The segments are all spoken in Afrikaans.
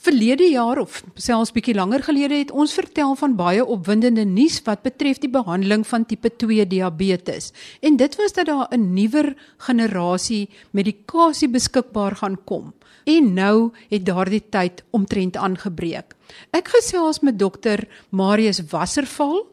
Verlede jaar of selfs bietjie langer gelede het ons vertel van baie opwindende nuus wat betref die behandeling van tipe 2 diabetes. En dit was dat daar 'n nuwer generasie medikasie beskikbaar gaan kom. En nou het daardie tyd omtrent aangebreek. Ek gesels met dokter Marius Wasserval.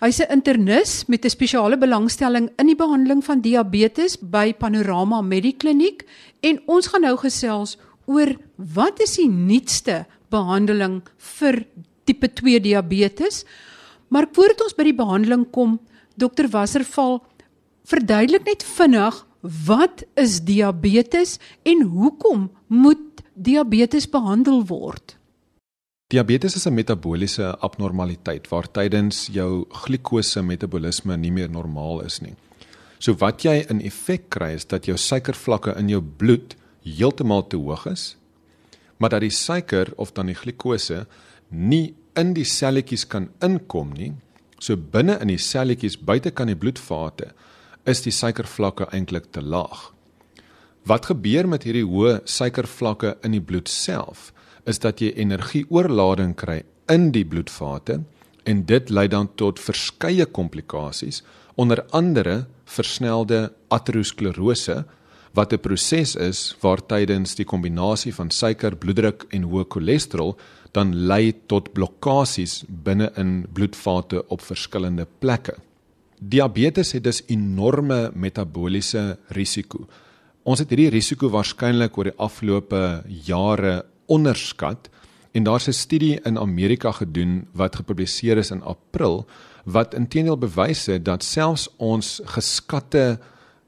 Hy's 'n internis met 'n spesiale belangstelling in die behandeling van diabetes by Panorama Medikliniek en ons gaan nou gesels oor wat is die nuutste behandeling vir tipe 2 diabetes. Maar voordat ons by die behandeling kom, dokter Wasserval, verduidelik net vinnig wat is diabetes en hoekom moet diabetes behandel word? Diabetes is 'n metabooliese abnormaliteit waar tydens jou glikose metabolisme nie meer normaal is nie. So wat jy in effek kry is dat jou suikervlakke in jou bloed heeltemal te hoog is, maar dat die suiker of dan die glikose nie in die selletjies kan inkom nie. So binne in die selletjies buite kan die bloedvate is die suikervlakke eintlik te laag. Wat gebeur met hierdie hoë suikervlakke in die bloed self is dat jy energieoorlading kry in die bloedvate en dit lei dan tot verskeie komplikasies onder andere versnelde aterosklerose wat 'n proses is waar tydens die kombinasie van suiker, bloeddruk en hoë cholesterol dan lei tot blokkades binne in bloedvate op verskillende plekke. Diabetes het dus enorme metabooliese risiko. Ons het hierdie risiko waarskynlik oor die afgelope jare onderskat en daar's 'n studie in Amerika gedoen wat gepubliseer is in April wat intedeel bewys het dat selfs ons geskatte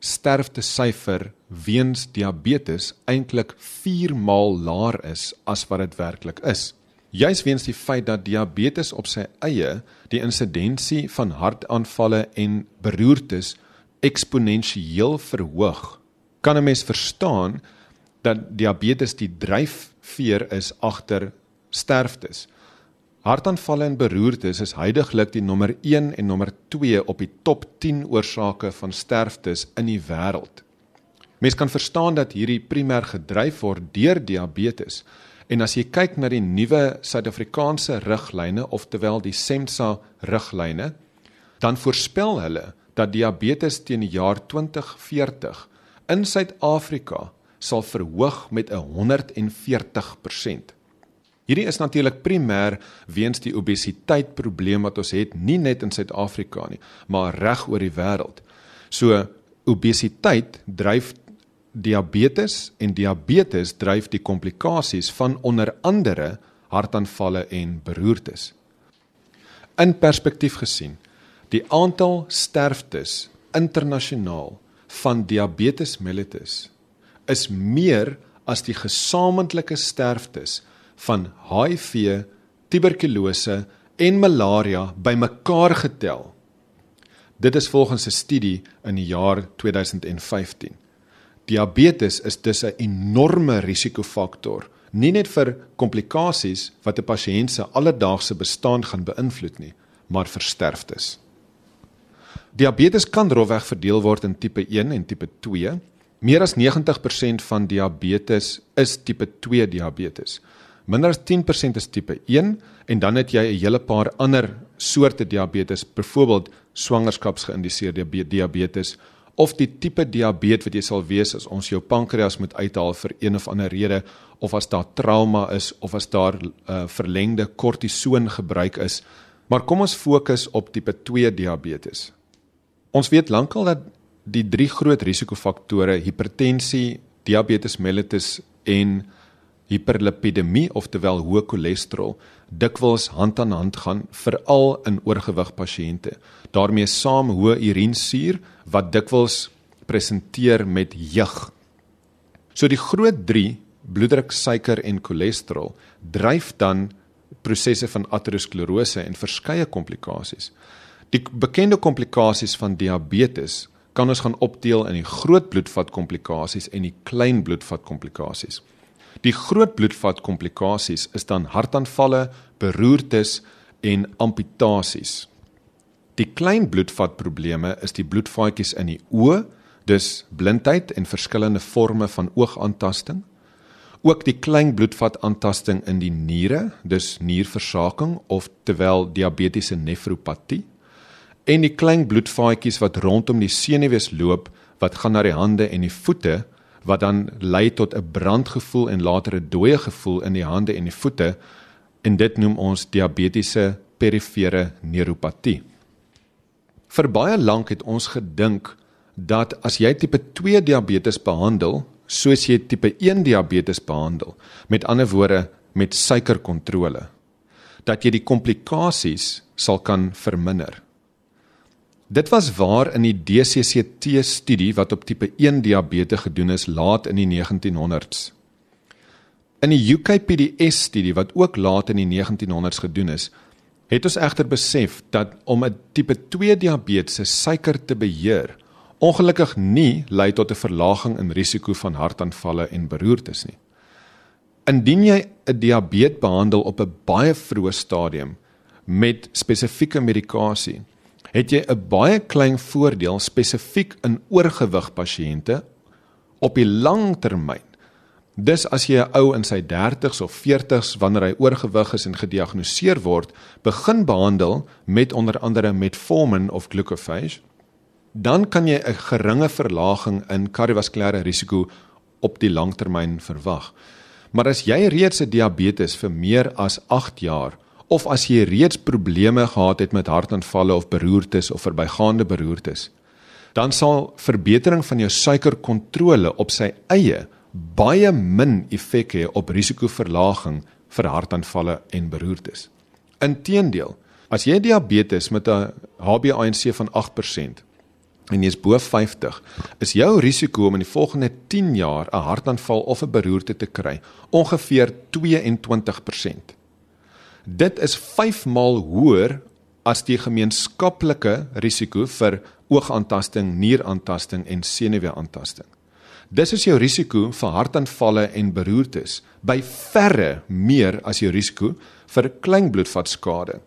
sterfte syfer weens diabetes eintlik 4 maal laer is as wat dit werklik is. Juis weens die feit dat diabetes op sy eie die insidensie van hartaanvalle en beroertes eksponensieel verhoog, kan 'n mens verstaan dat diabetes die dryfveer is agter sterftes. Hartaanvalle en beroertes is heidaglik die nommer 1 en nommer 2 op die top 10 oorsake van sterftes in die wêreld. Mens kan verstaan dat hierdie primêr gedryf word deur diabetes. En as jy kyk na die nuwe Suid-Afrikaanse riglyne, oftewel die SEMSA riglyne, dan voorspel hulle dat diabetes teen die jaar 2040 in Suid-Afrika sal verhoog met 'n 140%. Hierdie is natuurlik primêr weens die obesiteit probleem wat ons het nie net in Suid-Afrika nie, maar reg oor die wêreld. So obesiteit dryf diabetes en diabetes dryf die komplikasies van onder andere hartaanvalle en beroertes. In perspektief gesien, die aantal sterftes internasionaal van diabetes mellitus is meer as die gesamentlike sterftes van HIV, tuberkulose en malaria bymekaar getel. Dit is volgens 'n studie in die jaar 2015. Diabetes is dus 'n enorme risikofaktor, nie net vir komplikasies wat 'n pasiënt se alledaagse bestaan gaan beïnvloed nie, maar vir sterftes. Diabetes kan rofweg verdeel word in tipe 1 en tipe 2. Meer as 90% van diabetes is tipe 2 diabetes. Minder as 10% is tipe 1 en dan het jy 'n hele paar ander soorte diabetes, byvoorbeeld swangerskapsgeïndiseerde diabetes of die tipe diabetes wat jy sal wees as ons jou pankreas moet uithaal vir een of ander rede of as daar trauma is of as daar uh, verlengde kortison gebruik is. Maar kom ons fokus op tipe 2 diabetes. Ons weet lankal dat die drie groot risikofaktore hipertensie, diabetes mellitus en hiperlipidemie oftewel hoë cholesterol dikwels hand aan hand gaan veral in oorgewig pasiënte. daarmee saam hoë urinesuur wat dikwels presenteer met jeug. So die groot 3 bloeddruk, suiker en cholesterol dryf dan prosesse van aterosklerose en verskeie komplikasies. Die bekende komplikasies van diabetes kan ons gaan opdeel in die groot bloedvat komplikasies en die klein bloedvat komplikasies. Die groot bloedvat komplikasies is dan hartaanvalle, beroertes en amputasies. Die klein bloedvat probleme is die bloedvaatjies in die oë, dus blindheid en verskillende forme van oogaantasting. ook die klein bloedvat aantasting in die niere, dus nierversaking of terwyl diabetiese nefropatie en die klein bloedvaatjies wat rondom die senuwees loop wat gaan na die hande en die voete wat dan lei tot 'n brandgevoel en later 'n dooie gevoel in die hande en die voete en dit noem ons diabetiese perifere neuropatie. Vir baie lank het ons gedink dat as jy tipe 2 diabetes behandel, soos jy tipe 1 diabetes behandel, met ander woorde met suikerkontrole, dat jy die komplikasies sal kan verminder. Dit was waar in die DCCT studie wat op tipe 1 diabetes gedoen is laat in die 1900s. In die UKPDS studie wat ook laat in die 1900s gedoen is, het ons egter besef dat om 'n tipe 2 diabetes se suiker te beheer, ongelukkig nie lei tot 'n verlaging in risiko van hartaanvalle en beroertes nie. Indien jy 'n diabetes behandel op 'n baie vroeë stadium met spesifieke medikasie, het jy 'n baie klein voordeel spesifiek in oorgewig pasiënte op die lang termyn. Dis as jy 'n ou in sy 30s of 40s wanneer hy oorgewig is en gediagnoseer word, begin behandel met onder andere metformin of glucophage, dan kan jy 'n geringe verlaging in kardiovaskulêre risiko op die langtermyn verwag. Maar as jy reeds 'n diabetes vir meer as 8 jaar of as jy reeds probleme gehad het met hartaanvalle of beroertes of verbygaande beroertes, dan sal verbetering van jou suikerkontrole op sy eie baie min effek hê op risikoverlaging vir hartaanvalle en beroertes. Inteendeel, as jy diabetes met 'n HbA1c van 8% en jy is bo 50, is jou risiko om in die volgende 10 jaar 'n hartaanval of 'n beroerte te kry ongeveer 22%. Dit is 5 maal hoër as die gemeenskaplike risiko vir oogaantasting, nieraantasting en senuweeaantasting. Dis is jou risiko vir hartaanvalle en beroertes by verre meer as jou risiko vir klein bloedvatskade.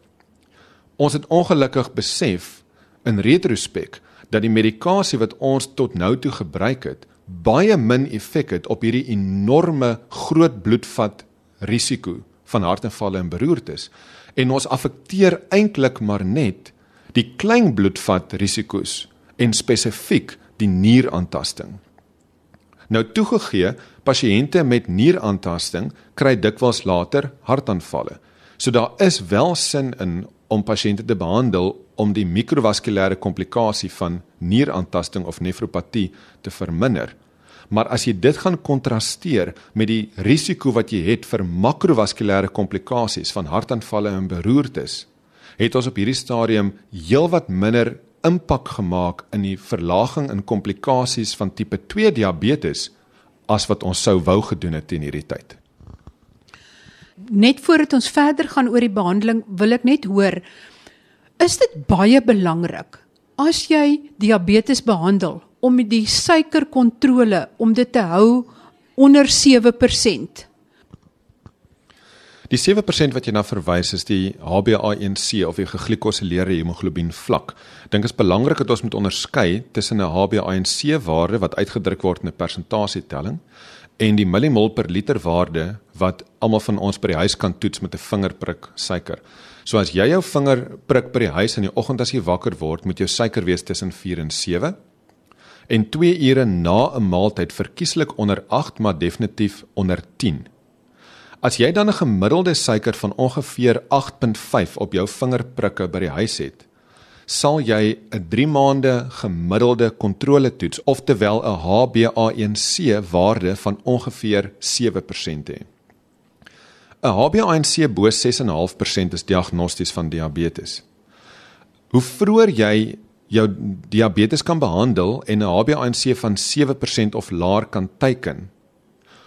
Ons het ongelukkig besef in retrospek dat die medikasie wat ons tot nou toe gebruik het, baie min effek het op hierdie enorme groot bloedvat risiko van hartaanvalle en beroertes en ons affekteer eintlik maar net die klein bloedvat risiko's en spesifiek die nieraantasting. Nou toegegee, pasiënte met nieraantasting kry dikwels later hartaanvalle. So daar is wel sin in om pasiënte te behandel om die mikrovaskulêre komplikasie van nieraantasting of nefropatie te verminder. Maar as jy dit gaan kontrasteer met die risiko wat jy het vir makrovaskulêre komplikasies van hartaanvalle en beroertes, het ons op hierdie stadium heelwat minder impak gemaak in die verlaging in komplikasies van tipe 2 diabetes as wat ons sou wou gedoen het in hierdie tyd. Net voordat ons verder gaan oor die behandeling, wil ek net hoor is dit baie belangrik as jy diabetes behandel om die suikerkontrole om dit te hou onder 7%. Die 7% wat jy na verwys is die HbA1c of die geglikosileerde hemoglobien vlak. Dink is belangrik dat ons moet onderskei tussen 'n HbA1c waarde wat uitgedruk word in 'n persentasietelling en die millimol per liter waarde wat almal van ons by die huis kan toets met 'n vingerprik suiker. So as jy jou vinger prik by die huis in die oggend as jy wakker word, moet jou suiker wees tussen 4 en 7 en 2 ure na 'n maaltyd verkieslik onder 8 maar definitief onder 10. As jy dan 'n gemiddelde suiker van ongeveer 8.5 op jou vingerprikke by die huis het, sal jy 'n 3 maande gemiddelde kontrole toets of terwyl 'n HbA1c waarde van ongeveer 7% hê. 'n HbA1c bo 6.5% is diagnosties van diabetes. Hoe vroeër jy jou diabetes kan behandel en 'n HbA1c van 7% of laer kan teiken,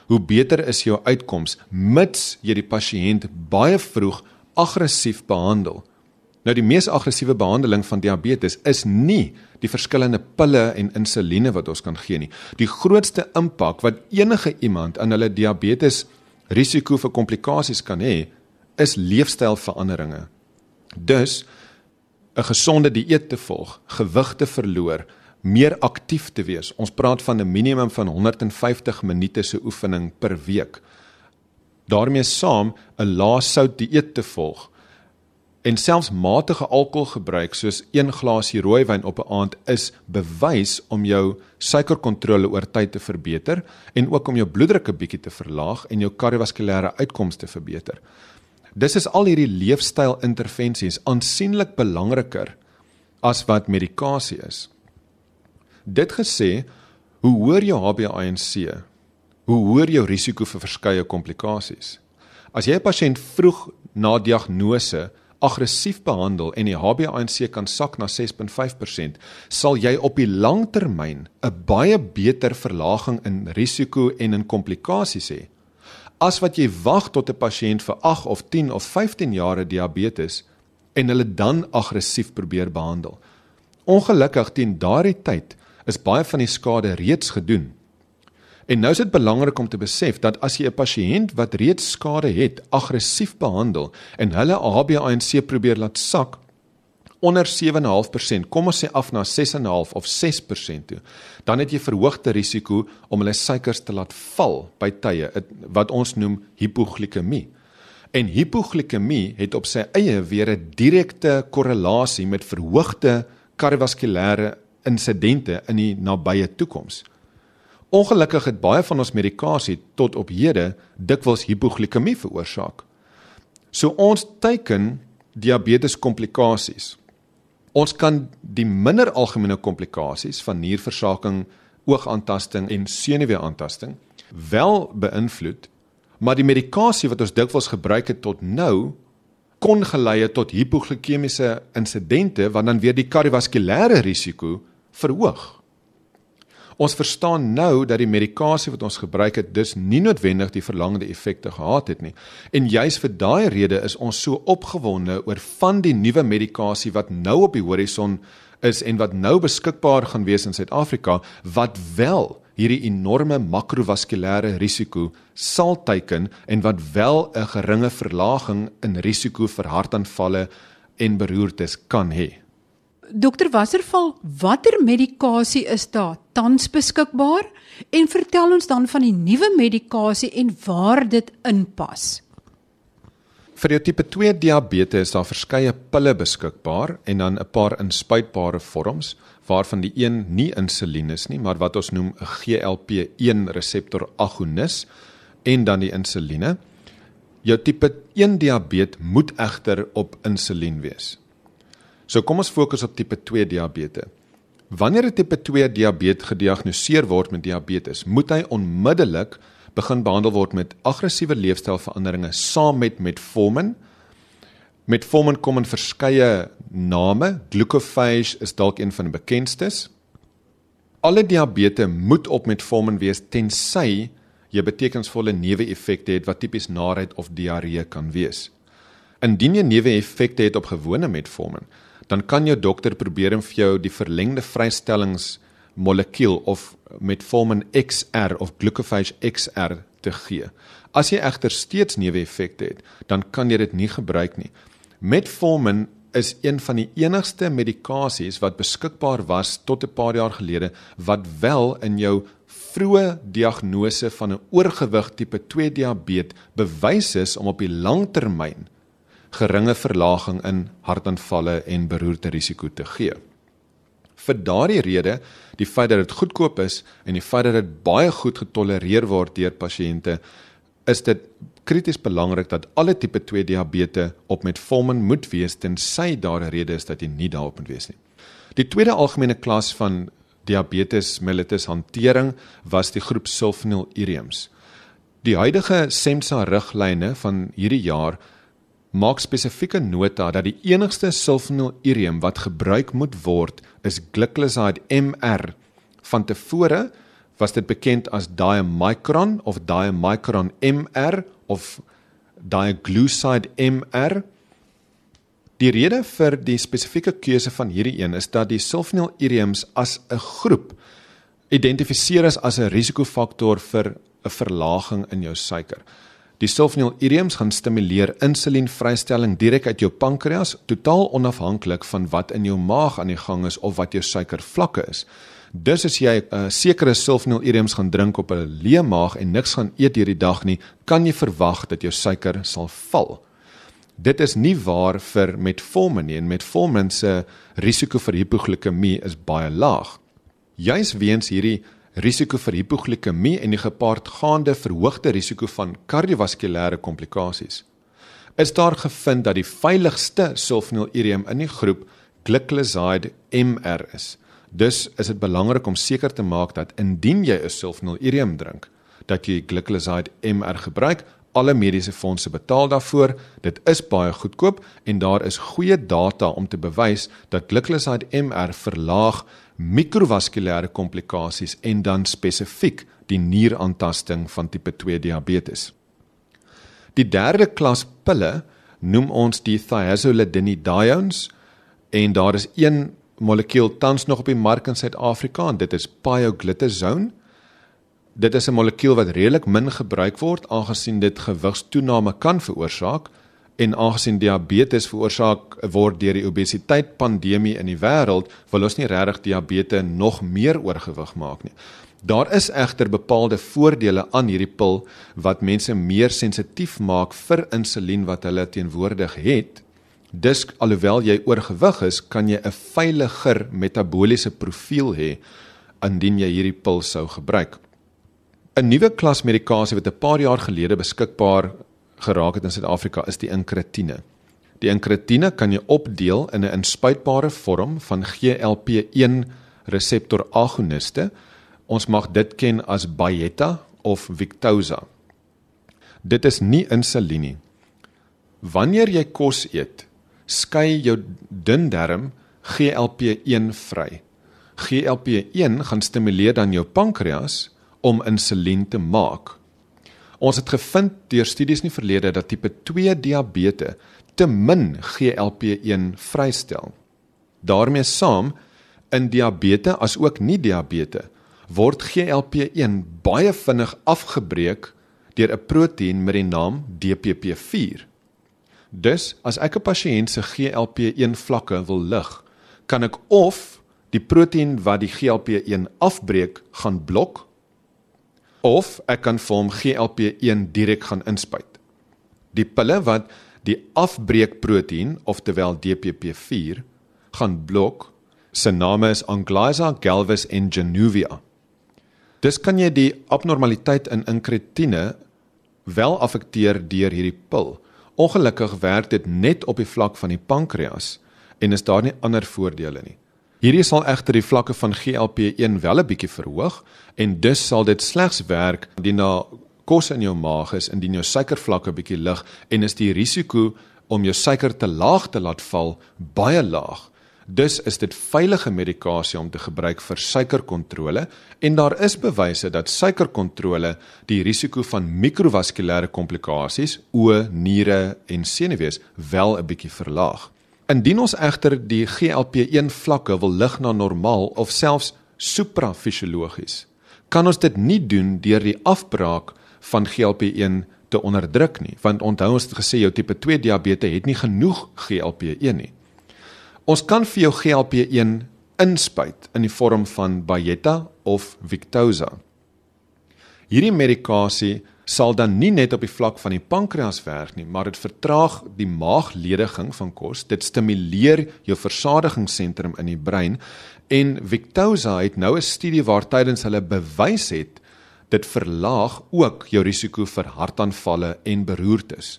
hoe beter is jou uitkoms mits jy die pasiënt baie vroeg aggressief behandel. Nou die mees aggressiewe behandeling van diabetes is nie die verskillende pille en insuline wat ons kan gee nie. Die grootste impak wat enige iemand aan hulle diabetes risiko vir komplikasies kan hê, is leefstylveranderinge. Dus 'n gesonde dieet te volg, gewig te verloor, meer aktief te wees. Ons praat van 'n minimum van 150 minute se oefening per week. daarmee saam 'n lae sout dieet te volg en selfs matige alkoholgebruik soos een glasie rooiwyn op 'n aand is bewys om jou suikerkontrole oor tyd te verbeter en ook om jou bloeddruk 'n bietjie te verlaag en jou kardiovaskulêre uitkomste te verbeter. Dis is al hierdie leefstyl intervensies aansienlik belangriker as wat medikasie is. Dit gesê, hoe hoër jou HbA1c, hoe hoër jou risiko vir verskeie komplikasies. As jy 'n pasiënt vroeg na diagnose aggressief behandel en die HbA1c kan sak na 6.5%, sal jy op die lang termyn 'n baie beter verlaging in risiko en in komplikasies hê as wat jy wag tot 'n pasiënt vir 8 of 10 of 15 jaar diabetes en hulle dan aggressief probeer behandel. Ongelukkig teen daardie tyd is baie van die skade reeds gedoen. En nou is dit belangrik om te besef dat as jy 'n pasiënt wat reeds skade het, aggressief behandel en hulle HbA1c probeer laat sak onder 7.5%, kom ons sê af na 6.5 of 6% toe, dan het jy verhoogde risiko om hulle suikers te laat val by tye wat ons noem hipoglikemie. En hipoglikemie het op sy eie weer 'n direkte korrelasie met verhoogde kardiovaskulêre insidente in die nabye toekoms. Ongelukkig het baie van ons medikasie tot op hede dikwels hipoglikemie veroorsaak. So ons teiken diabetes komplikasies. Ons kan die minder algemene komplikasies van nierversaking, oogaantasting en senuweeaantasting wel beïnvloed, maar die medikasie wat ons dikwels gebruik het tot nou kon gelei het tot hipoglikemiese insidente wat dan weer die kardiovaskulêre risiko verhoog. Ons verstaan nou dat die medikasie wat ons gebruik het dus nie noodwendig die verlangde effekte gehad het nie. En juis vir daai rede is ons so opgewonde oor van die nuwe medikasie wat nou op die horison is en wat nou beskikbaar gaan wees in Suid-Afrika wat wel hierdie enorme makrovaskulêre risiko sal teiken en wat wel 'n geringe verlaging in risiko vir hartaanvalle en beroertes kan hê. Dokter Wasserval, watter medikasie is daar tans beskikbaar en vertel ons dan van die nuwe medikasie en waar dit inpas. Vir jou tipe 2 diabetes is daar verskeie pille beskikbaar en dan 'n paar inspuitbare vorms waarvan die een nie insulien is nie, maar wat ons noem 'n GLP-1 reseptor agonis en dan die insuline. Jou tipe 1 diabetes moet egter op insulien wees. So kom ons fokus op tipe 2 diabetes. Wanneer 'n tipe 2 diabetes gediagnoseer word met diabetes, moet hy onmiddellik begin behandel word met aggressiewe leefstylveranderinge saam met metformin. Metformin kom in verskeie name. Glucophage is dalk een van die bekendstes. Alle diabetes moet op metformin wees tensy jy betekenisvolle neeweffekte het wat tipies naait of diarree kan wees. Indien jy neeweffekte het op gewone metformin, dan kan jou dokter probeer om vir jou die verlengde vrystellings molekuul of metformin XR of glucophage XR te gee. As jy egter steeds neeweffekte het, dan kan jy dit nie gebruik nie. Metformin is een van die enigste medikasies wat beskikbaar was tot 'n paar jaar gelede wat wel in jou vroeë diagnose van 'n oorgewig tipe 2 diabetes bewys is om op die lang termyn geringe verlaging in hartaanvalle en beroerte risiko te gee. Vir daardie rede, die feit dat dit goedkoop is en die feit dat dit baie goed getolereer word deur pasiënte, is dit krities belangrik dat alle tipe 2 diabetes op metformin moet wees tensy daar 'n rede is dat jy nie daarop moet wees nie. Die tweede algemene klas van diabetes mellitus hantering was die groep sulfonylureums. Die huidige SEMSA riglyne van hierdie jaar maak spesifieke nota dat die enigste sulfonylureum wat gebruik moet word is glycoside MR. Van tevore was dit bekend as diamicron of diamicron MR of diaglucide MR. Die rede vir die spesifieke keuse van hierdie een is dat die sulfonylureums as 'n groep identifiseer is as 'n risikofaktor vir 'n verlaging in jou suiker. Die sulfonylureums gaan stimuleer insulienvrystelling direk uit jou pankreas, totaal onafhanklik van wat in jou maag aan die gang is of wat jou suikervlakke is. Dus as jy 'n uh, sekere sulfonylureums gaan drink op 'n leë maag en niks gaan eet hierdie dag nie, kan jy verwag dat jou suiker sal val. Dit is nie waar vir metformin nie en metformin se risiko vir hipoglikemie is baie laag. Juis weens hierdie risiko vir hipoglikemie en die gepaardgaande verhoogde risiko van kardiovaskulêre komplikasies is daar gevind dat die veiligste sulfonylureum in die groep glycoside MR is. Dus is dit belangrik om seker te maak dat indien jy 'n sulfonylureum drink, dat jy glycoside MR gebruik. Alle mediese fondse betaal daarvoor. Dit is baie goedkoop en daar is goeie data om te bewys dat glycoside MR verlaag mikrovaskulêre komplikasies en dan spesifiek die nieraantasting van tipe 2 diabetes. Die derde klas pille noem ons die thiazolidinediones en daar is een molekuul tans nog op die mark in Suid-Afrika en dit is pioglitazone. Dit is 'n molekuul wat redelik min gebruik word aangesien dit gewigstoename kan veroorsaak en aangesien diabetes veroorsaak word deur die obesiteit pandemie in die wêreld, wil ons nie regtig diabetes nog meer oorgewig maak nie. Daar is egter bepaalde voordele aan hierdie pil wat mense meer sensitief maak vir insulien wat hulle teenwoordig het Dus alhoewel jy oorgewig is, kan jy 'n veiliger metabooliese profiel hê indien jy hierdie pil sou gebruik. 'n Nuwe klas medikasie wat 'n paar jaar gelede beskikbaar geraak het in Suid-Afrika is die inkretine. Die inkretine kan jy opdeel in 'n inspuitbare vorm van GLP-1 reseptor agoniste. Ons mag dit ken as Byetta of Victoza. Dit is nie insulien nie. Wanneer jy kos eet, skei jou dun darm GLP-1 vry. GLP-1 gaan stimuleer dan jou pankreas om insulien te maak. Ons het gevind deur studies in die verlede dat tipe 2 diabetes te min GLP-1 vrystel. daarmee saam in diabetes as ook nie diabetes word GLP-1 baie vinnig afgebreek deur 'n proteïen met die naam DPP-4. Dus as ek 'n pasiënt se GLP-1 vlakke wil lig, kan ek of die proteïen wat die GLP-1 afbreek gaan blok of ek kan vir hom GLP-1 direk gaan inspuit. Die pille wat die afbreekproteïen, oftewel DPP-4, gaan blok, se name is Anglyza, Galvus en Januvia. Dis kan jy die abnormaliteit in inkretine wel affekteer deur hierdie pil. Ongelukkig werk dit net op die vlak van die pankreas en is daar nie ander voordele nie. Hierdie sal egter die vlakke van GLP-1 wel 'n bietjie verhoog en dus sal dit slegs werk indien daar kos in jou maag is indien jou suikervlakke bietjie lig en is die risiko om jou suiker te laag te laat val baie laag. Dus is dit veilige medikasie om te gebruik vir suikerkontrole en daar is bewyse dat suikerkontrole die risiko van mikrovaskulêre komplikasies, oë, niere en senuwees wel 'n bietjie verlaag. Indien ons egter die GLP-1 vlakke wil lig na normaal of selfs suprafisiologies, kan ons dit nie doen deur die afbraak van GLP-1 te onderdruk nie, want onthou ons het gesê jou tipe 2 diabetes het nie genoeg GLP-1 nie. Ons kan vir jou GLP-1 inspuit in die vorm van Byetta of Victoza. Hierdie medikasie sal dan nie net op die vlak van die pankreas werk nie, maar dit vertraag die maaglediging van kos, dit stimuleer jou versadigingssentrum in die brein en Victoza het nou 'n studie waar tydens hulle bewys het dit verlaag ook jou risiko vir hartaanvalle en beroertes.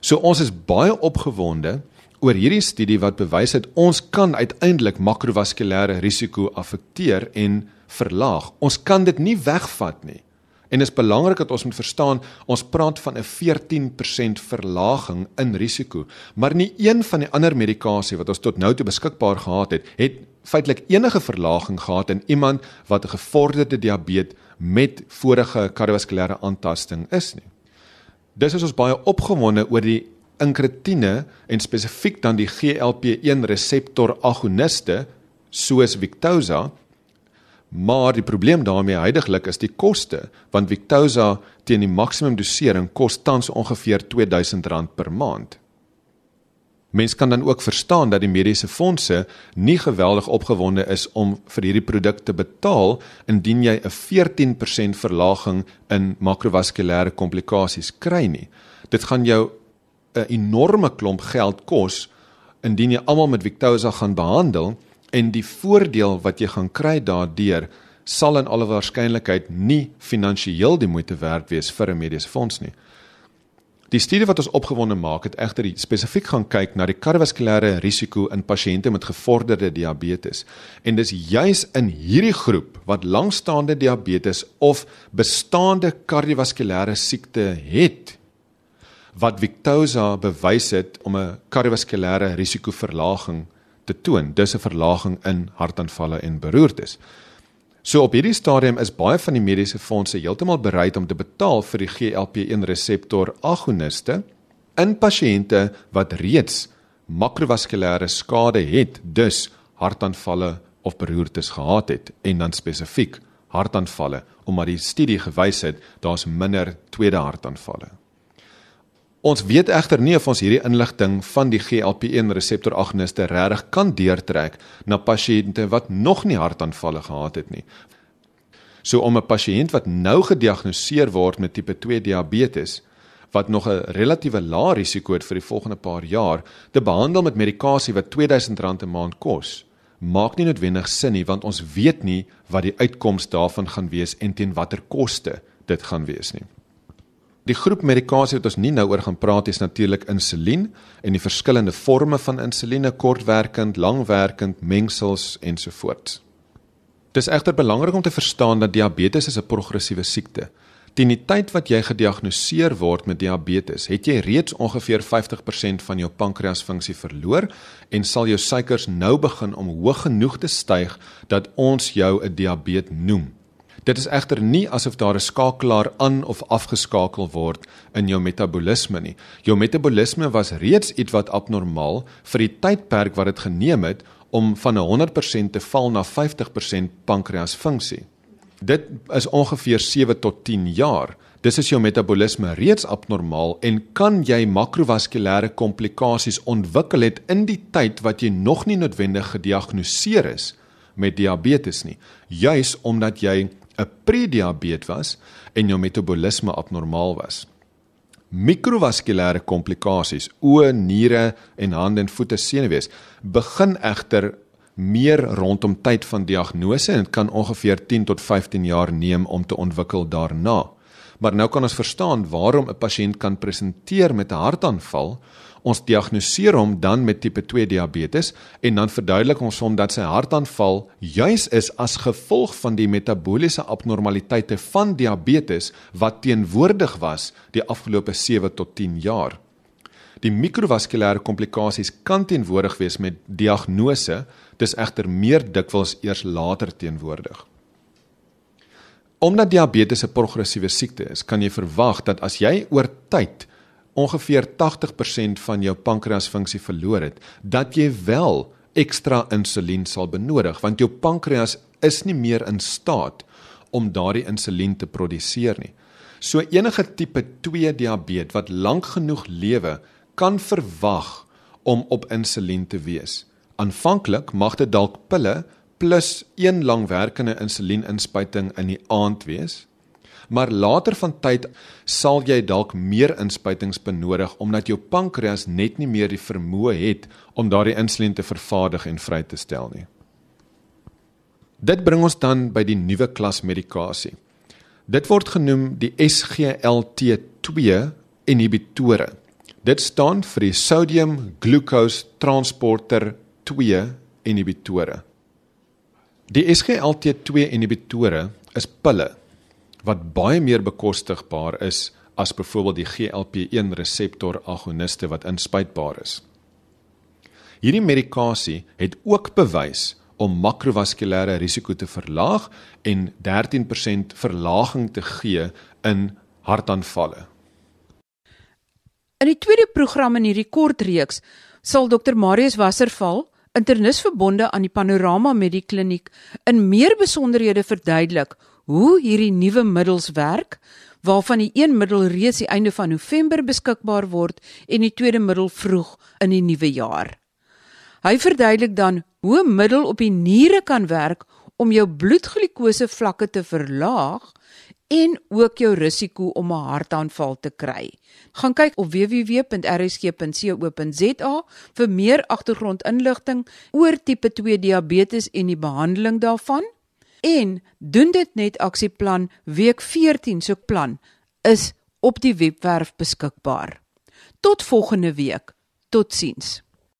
So ons is baie opgewonde oor hierdie studie wat bewys het ons kan uiteindelik makrovaskulêre risiko affekteer en verlaag. Ons kan dit nie wegvat nie. En is belangrik dat ons moet verstaan, ons praat van 'n 14% verlaging in risiko, maar nie een van die ander medikasie wat ons tot nou toe beskikbaar gehad het, het feitelik enige verlaging gehad in iemand wat 'n gevorderde diabetes met vorige kardiovaskulêre aantasting is nie. Dis is ons baie opgewonde oor die inkretine en spesifiek dan die GLP-1 reseptor agoniste soos Victoza. Maar die probleem daarmee heidaglik is die koste, want Victoza teen die maksimum dosering kos tans ongeveer R2000 per maand. Mens kan dan ook verstaan dat die mediese fondse nie geweldig opgewonde is om vir hierdie produk te betaal indien jy 'n 14% verlaging in makrovaskulêre komplikasies kry nie. Dit gaan jou 'n enorme klomp geld kos indien jy almal met Victoza gaan behandel en die voordeel wat jy gaan kry daardeur sal in alle waarskynlikheid nie finansiëel die moeite werd wees vir 'n mediese fonds nie. Die studie wat ons opgewonde maak het egter spesifiek gaan kyk na die kardiovaskulêre risiko in pasiënte met gevorderde diabetes. En dis juis in hierdie groep wat langstaande diabetes of bestaande kardiovaskulêre siekte het wat Victoza bewys het om 'n kardiovaskulêre risikoverlaging te toon. Dis 'n verlaging in hartaanvalle en beroertes. So op hierdie stadium is baie van die mediese fondse heeltemal bereid om te betaal vir die GLP-1 reseptor agoniste in pasiënte wat reeds makrovaskulêre skade het, dus hartaanvalle of beroertes gehad het en dan spesifiek hartaanvalle omdat die studie gewys het daar's minder tweede hartaanvalle. Ons weet egter nie of ons hierdie inligting van die GLP-1 reseptor agoniste regtig kan deurtrek na pasiënte wat nog nie hartaanvalle gehad het nie. So om 'n pasiënt wat nou gediagnoseer word met tipe 2 diabetes wat nog 'n relatiewe lae risiko het vir die volgende paar jaar te behandel met medikasie wat R2000 'n maand kos, maak nie noodwendig sin nie want ons weet nie wat die uitkoms daarvan gaan wees en teen watter koste dit gaan wees nie. Die groep medikasie wat ons nie nou oor gaan praat is natuurlik insulien en die verskillende forme van insuline, kortwerkend, langwerkend, mengsels ensovoorts. Dis egter belangrik om te verstaan dat diabetes is 'n progressiewe siekte. Teen die tyd wat jy gediagnoseer word met diabetes, het jy reeds ongeveer 50% van jou pankreasfunksie verloor en sal jou suikers nou begin om hoog genoeg te styg dat ons jou 'n diabetes noem. Dit is egter nie asof daar 'n skakelaar aan of afgeskakel word in jou metabolisme nie. Jou metabolisme was reeds ietwat abnormaal vir die tydperk wat dit geneem het om van 'n 100% te val na 50% pankreasfunksie. Dit is ongeveer 7 tot 10 jaar. Dis is jou metabolisme reeds abnormaal en kan jy makrovaskulêre komplikasies ontwikkel het in die tyd wat jy nog nie noodwendig gediagnoseer is met diabetes nie, juis omdat jy 'n prediabetes was en jou metabolisme abnormaal was. Mikrovaskulêre komplikasies, oë, niere en hande en voete senuwees begin egter meer rondom tyd van diagnose en dit kan ongeveer 10 tot 15 jaar neem om te ontwikkel daarna. Maar nou kan ons verstaan waarom 'n pasiënt kan presenteer met 'n hartaanval Ons diagnoseer hom dan met tipe 2 diabetes en dan verduidelik ons hom dat sy hartaanval juis is as gevolg van die metabooliese abnormaliteite van diabetes wat teenwoordig was die afgelope 7 tot 10 jaar. Die mikrovaskulêre komplikasies kan teenwoordig wees met diagnose, dis egter meer dikwels eers later teenwoordig. Omdat diabetes 'n progressiewe siekte is, kan jy verwag dat as jy oor tyd ongeveer 80% van jou pankreasfunksie verloor het, dat jy wel ekstra insulien sal benodig want jou pankreas is nie meer in staat om daardie insulien te produseer nie. So enige tipe 2 diabetes wat lank genoeg lewe, kan verwag om op insulien te wees. Aanvanklik mag dit dalk pille plus een langwerkende insulieninspuiting in die aand wees maar later van tyd sal jy dalk meer inspuitings benodig omdat jou pankreas net nie meer die vermoë het om daardie insulien te vervaardig en vry te stel nie. Dit bring ons dan by die nuwe klas medikasie. Dit word genoem die SGLT2 inhibitore. Dit staan vir die sodium glucose transporter 2 inhibitore. Die SGLT2 inhibitore is pille wat baie meer bekostigbaar is as byvoorbeeld die GLP-1 reseptor agoniste wat inspuitbaar is. Hierdie medikasie het ook bewys om makrovaskulêre risiko te verlaag en 13% verlaging te gee in hartaanvalle. In die tweede program in hierdie kort reeks sal Dr Marius Wasserval, internis verbonde aan die Panorama Medikliniek, in meer besonderhede verduidelik hoe hierdie nuwe middels werk, waarvan die een middel reeds die einde van November beskikbaar word en die tweede middel vroeg in die nuwe jaar. Hy verduidelik dan hoe 'n middel op die niere kan werk om jou bloedglikose vlakke te verlaag en ook jou risiko om 'n hartaanval te kry. Gaan kyk op www.rsg.co.za vir meer agtergrondinligting oor tipe 2 diabetes en die behandeling daarvan. En doen dit net aksieplan week 14 se so plan is op die webwerf beskikbaar. Tot volgende week. Totsiens.